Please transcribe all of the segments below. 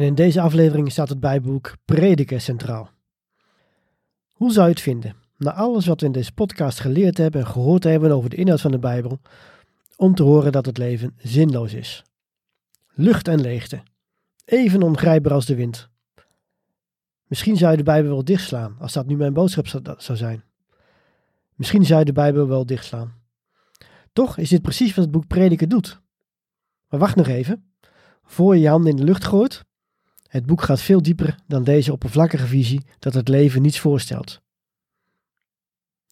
En in deze aflevering staat het Bijbelboek Prediker centraal. Hoe zou je het vinden, na alles wat we in deze podcast geleerd hebben en gehoord hebben over de inhoud van de Bijbel, om te horen dat het leven zinloos is? Lucht en leegte, even ongrijpbaar als de wind. Misschien zou je de Bijbel wel dichtslaan, als dat nu mijn boodschap zou zijn. Misschien zou je de Bijbel wel dichtslaan. Toch is dit precies wat het boek Prediker doet. Maar wacht nog even. Voor je je handen in de lucht gooit, het boek gaat veel dieper dan deze oppervlakkige visie dat het leven niets voorstelt.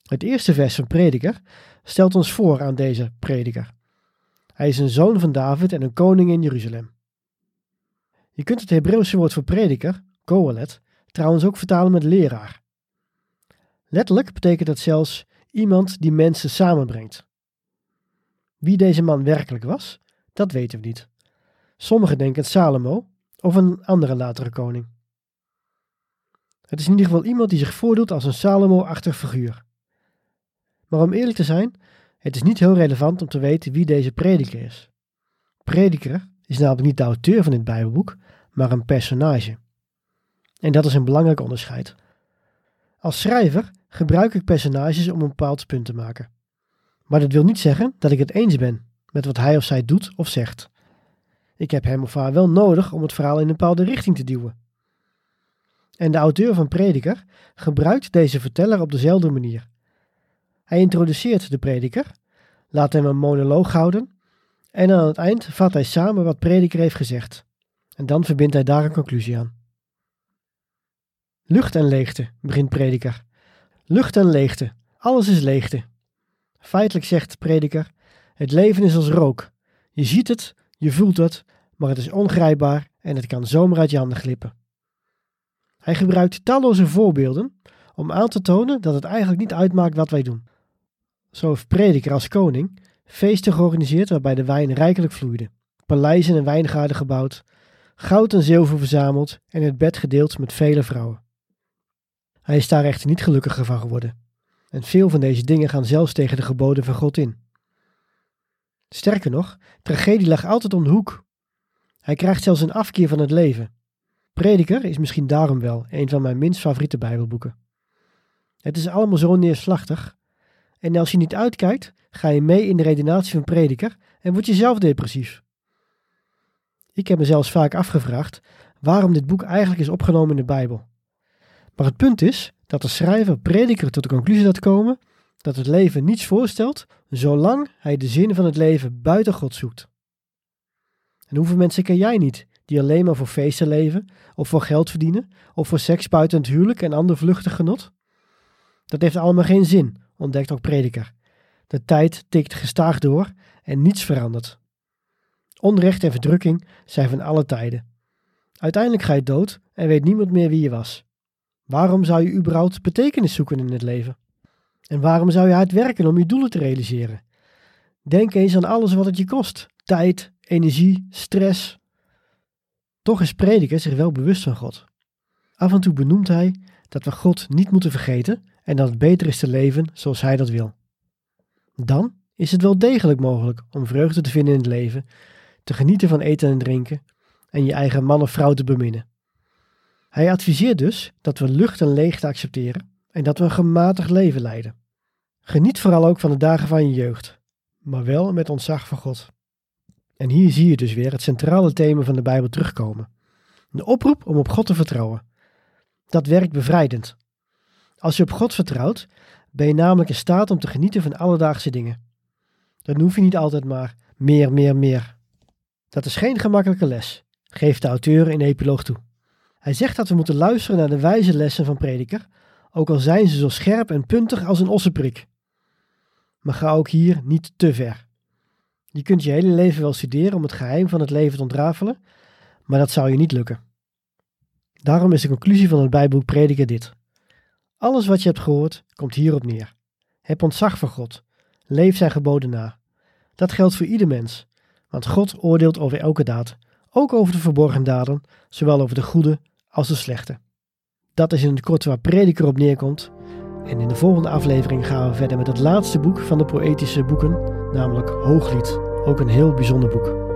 Het eerste vers van Prediker stelt ons voor aan deze prediker. Hij is een zoon van David en een koning in Jeruzalem. Je kunt het Hebreeuwse woord voor prediker, kohelet, trouwens ook vertalen met leraar. Letterlijk betekent dat zelfs iemand die mensen samenbrengt. Wie deze man werkelijk was, dat weten we niet. Sommigen denken Salomo, of een andere latere koning. Het is in ieder geval iemand die zich voordoet als een Salomo-achtig figuur. Maar om eerlijk te zijn, het is niet heel relevant om te weten wie deze prediker is. Prediker is namelijk niet de auteur van dit Bijbelboek, maar een personage. En dat is een belangrijk onderscheid. Als schrijver gebruik ik personages om een bepaald punt te maken. Maar dat wil niet zeggen dat ik het eens ben met wat hij of zij doet of zegt. Ik heb hem of haar wel nodig om het verhaal in een bepaalde richting te duwen. En de auteur van Prediker gebruikt deze verteller op dezelfde manier. Hij introduceert de prediker, laat hem een monoloog houden en aan het eind vat hij samen wat prediker heeft gezegd. En dan verbindt hij daar een conclusie aan. Lucht en leegte, begint prediker. Lucht en leegte, alles is leegte. Feitelijk zegt prediker, het leven is als rook. Je ziet het, je voelt het, maar het is ongrijpbaar en het kan zomaar uit je handen glippen. Hij gebruikt talloze voorbeelden om aan te tonen dat het eigenlijk niet uitmaakt wat wij doen. Zo heeft Prediker als koning feesten georganiseerd waarbij de wijn rijkelijk vloeide, paleizen en wijngaarden gebouwd, goud en zilver verzameld en het bed gedeeld met vele vrouwen. Hij is daar echter niet gelukkiger van geworden. En veel van deze dingen gaan zelfs tegen de geboden van God in. Sterker nog, tragedie lag altijd om de hoek. Hij krijgt zelfs een afkeer van het leven. Prediker is misschien daarom wel een van mijn minst favoriete Bijbelboeken. Het is allemaal zo neerslachtig. En als je niet uitkijkt, ga je mee in de redenatie van Prediker en word je zelf depressief. Ik heb me zelfs vaak afgevraagd waarom dit boek eigenlijk is opgenomen in de Bijbel. Maar het punt is dat de schrijver Prediker tot de conclusie laat komen dat het leven niets voorstelt, zolang hij de zin van het leven buiten God zoekt. En hoeveel mensen ken jij niet die alleen maar voor feesten leven, of voor geld verdienen, of voor seks buiten het huwelijk en ander vluchtig genot? Dat heeft allemaal geen zin, ontdekt ook Prediker. De tijd tikt gestaag door en niets verandert. Onrecht en verdrukking zijn van alle tijden. Uiteindelijk ga je dood en weet niemand meer wie je was. Waarom zou je überhaupt betekenis zoeken in het leven? En waarom zou je hard werken om je doelen te realiseren? Denk eens aan alles wat het je kost: tijd, energie, stress. Toch is prediker zich wel bewust van God. Af en toe benoemt hij dat we God niet moeten vergeten en dat het beter is te leven zoals hij dat wil. Dan is het wel degelijk mogelijk om vreugde te vinden in het leven, te genieten van eten en drinken en je eigen man of vrouw te beminnen. Hij adviseert dus dat we lucht en leegte accepteren en dat we een gematigd leven leiden. Geniet vooral ook van de dagen van je jeugd, maar wel met ontzag voor God. En hier zie je dus weer het centrale thema van de Bijbel terugkomen. De oproep om op God te vertrouwen. Dat werkt bevrijdend. Als je op God vertrouwt, ben je namelijk in staat om te genieten van alledaagse dingen. Dan hoef je niet altijd maar meer, meer, meer. Dat is geen gemakkelijke les, geeft de auteur in de epiloog toe. Hij zegt dat we moeten luisteren naar de wijze lessen van prediker, ook al zijn ze zo scherp en puntig als een ossenprik. Maar ga ook hier niet te ver. Je kunt je hele leven wel studeren om het geheim van het leven te ontrafelen, maar dat zou je niet lukken. Daarom is de conclusie van het Bijbelboek Prediker dit. Alles wat je hebt gehoord, komt hierop neer. Heb ontzag voor God. Leef zijn geboden na. Dat geldt voor ieder mens, want God oordeelt over elke daad, ook over de verborgen daden, zowel over de goede als de slechte. Dat is in het kort waar Prediker op neerkomt. En in de volgende aflevering gaan we verder met het laatste boek van de poëtische boeken, namelijk Hooglied. Ook een heel bijzonder boek.